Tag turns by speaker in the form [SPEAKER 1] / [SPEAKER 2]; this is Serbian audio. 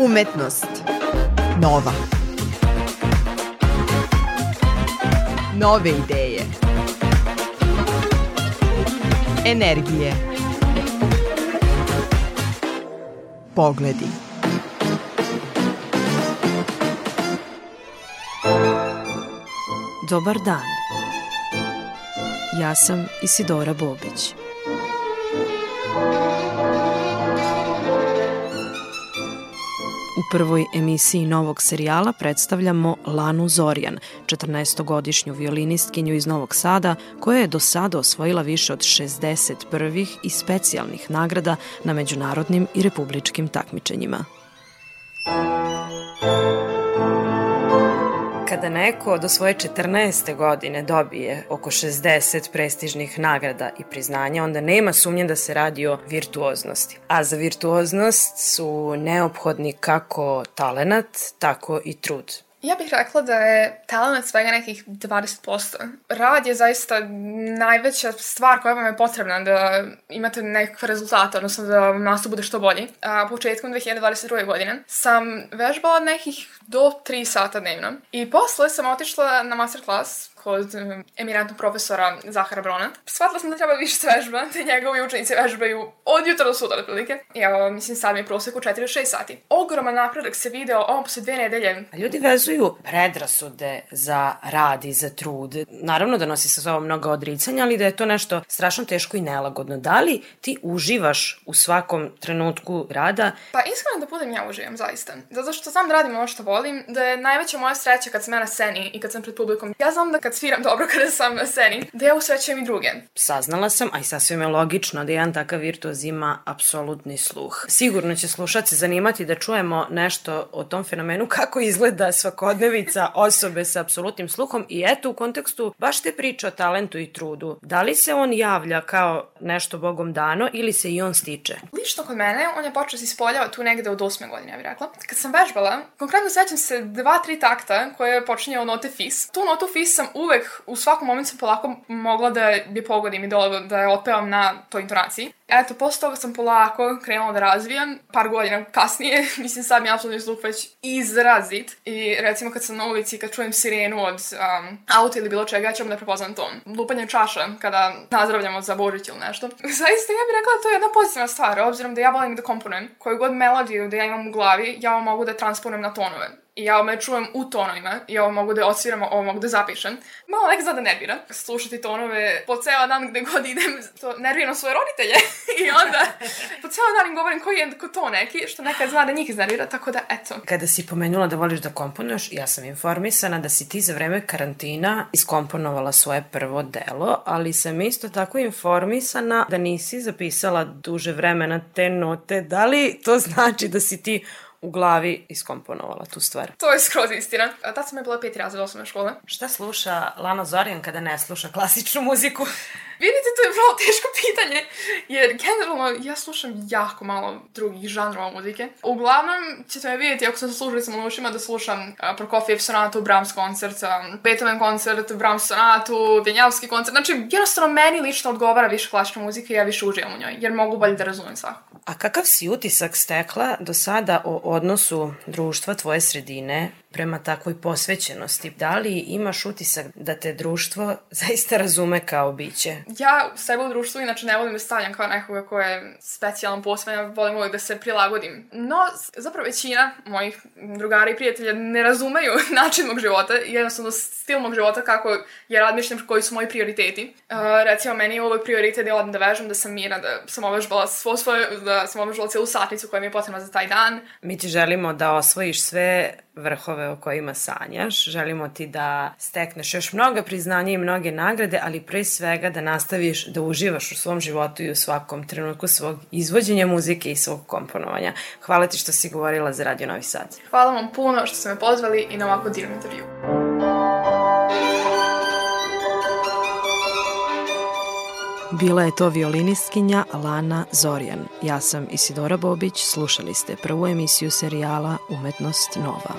[SPEAKER 1] Umetnost. Nova. Nove ideje. Energije. Pogledi.
[SPEAKER 2] Dobar dan. Ja sam Isidora Bobić. U prvoj emisiji novog serijala predstavljamo Lanu Zorjan, 14-godišnju violinistkinju iz Novog Sada, koja je do sada osvojila više od 60 prvih i specijalnih nagrada na međunarodnim i republičkim takmičenjima. Kada neko do svoje 14. godine dobije oko 60 prestižnih nagrada i priznanja, onda nema sumnje da se radi o virtuoznosti. A za virtuoznost su neophodni kako talenat, tako i trud.
[SPEAKER 3] Ja bih rekla da je talent svega nekih 20%. Rad je zaista najveća stvar koja vam je potrebna da imate nekakve rezultate, odnosno da vam nastup bude što bolji. A početkom 2022. godine sam vežbala nekih do 3 sata dnevno. I posle sam otišla na masterclass kod eminentnog profesora Zahara Brona. Shvatila sam da treba više svežba, da njegovi učenici vežbaju od jutra do sutra, otprilike. I evo, mislim, sad mi je prosek u 4 do 6 sati. Ogroman napredak se video ovom posle dve nedelje.
[SPEAKER 2] A ljudi vezuju predrasude za rad i za trud. Naravno da nosi sa sobom mnoga odricanja, ali da je to nešto strašno teško i nelagodno. Da li ti uživaš u svakom trenutku rada?
[SPEAKER 3] Pa iskreno da budem ja uživam, zaista. Zato što znam da radim ono što volim, da je najveća moja sreća kad sam ja na sceni i kad sam pred publikom. Ja znam da kad sviram dobro kada sam na sceni, da ja usrećujem i druge.
[SPEAKER 2] Saznala sam, a i sasvim je logično da jedan takav virtuoz ima apsolutni sluh. Sigurno će slušaci zanimati da čujemo nešto o tom fenomenu kako izgleda svakodnevica osobe sa apsolutnim sluhom i eto u kontekstu baš te priče o talentu i trudu. Da li se on javlja kao nešto bogom dano ili se i on stiče?
[SPEAKER 3] Lično kod mene, on je počeo se ispoljava tu negde od osme godine, ja bih rekla. Kad sam vežbala, konkretno sećam se dva, tri takta koje počinje od note fis. Tu notu fis sam uvek, u svakom momentu sam polako mogla da je pogodim i da, da je otpevam na toj intonaciji. Eto, posle toga sam polako krenula da razvijam, par godina kasnije, mislim sad mi je apsolutni sluh već izrazit i recimo kad sam na ulici, kad čujem sirenu od um, auta ili bilo čega, ja ću da prepoznam ton. Lupanje čaša kada nazdravljamo za Božić ili nešto. Zaista, ja bih rekla da to je jedna pozitivna stvar, obzirom da ja volim da komponujem. Koju god melodiju da ja imam u glavi, ja mogu da transponujem na tonove i ja me čujem u tonovima i ovo mogu da odsviram, ovo mogu da zapišem. Malo nek zada nervira slušati tonove po ceo dan gde god idem, to nerviram svoje roditelje i onda po ceo dan im govorim koji je to neki, što nekad zna da njih iznervira, tako da eto.
[SPEAKER 2] Kada si pomenula da voliš da komponuješ, ja sam informisana da si ti za vreme karantina iskomponovala svoje prvo delo, ali sam isto tako informisana da nisi zapisala duže vremena te note. Da li to znači da si ti u glavi iskomponovala tu stvar.
[SPEAKER 3] To je skroz istina. A tad sam je bila peti razred osnovne škole.
[SPEAKER 2] Šta sluša Lana Zorjan kada ne sluša klasičnu muziku?
[SPEAKER 3] Vidite, to je vrlo teško pitanje, jer generalno ja slušam jako malo drugih žanrova muzike. Uglavnom ćete me vidjeti, ako sam slušali sam ušima, da slušam Prokofiev sonatu, Brahms koncert, Beethoven koncert, Brahms sonatu, Denjavski koncert. Znači, jednostavno meni lično odgovara više klasična muzika i ja više uživam u njoj, jer mogu bolje da razumem svakako.
[SPEAKER 2] A kakav si utisak stekla do sada o odnosu društva tvoje sredine prema takvoj posvećenosti? Da li imaš utisak da te društvo zaista razume kao biće?
[SPEAKER 3] Ja sebe u društvu inače ne volim da stavljam kao nekoga ko je specijalan posvećen, volim uvijek da se prilagodim. No, zapravo većina mojih drugara i prijatelja ne razumeju način mog života, jednostavno stil mog života, kako je razmišljam koji su moji prioriteti. Uh, recimo, meni je uvijek prioritet da odem da vežem, da sam mirna, da sam ovežbala svo svoje, da sam ovežbala cijelu satnicu koja mi je potrebna za taj dan.
[SPEAKER 2] Mi ti želimo da osvojiš sve vrhove o kojima sanjaš. Želimo ti da stekneš još mnoga priznanja i mnoge nagrade, ali pre svega da nastaviš da uživaš u svom životu i u svakom trenutku svog izvođenja muzike i svog komponovanja. Hvala ti što si govorila za Radio Novi Sad.
[SPEAKER 3] Hvala vam puno što ste me pozvali i na ovako divnom intervju.
[SPEAKER 2] Bila je to violiniskinja Lana Zorjan. Ja sam Isidora Bobić, slušali ste prvu emisiju serijala Umetnost Nova.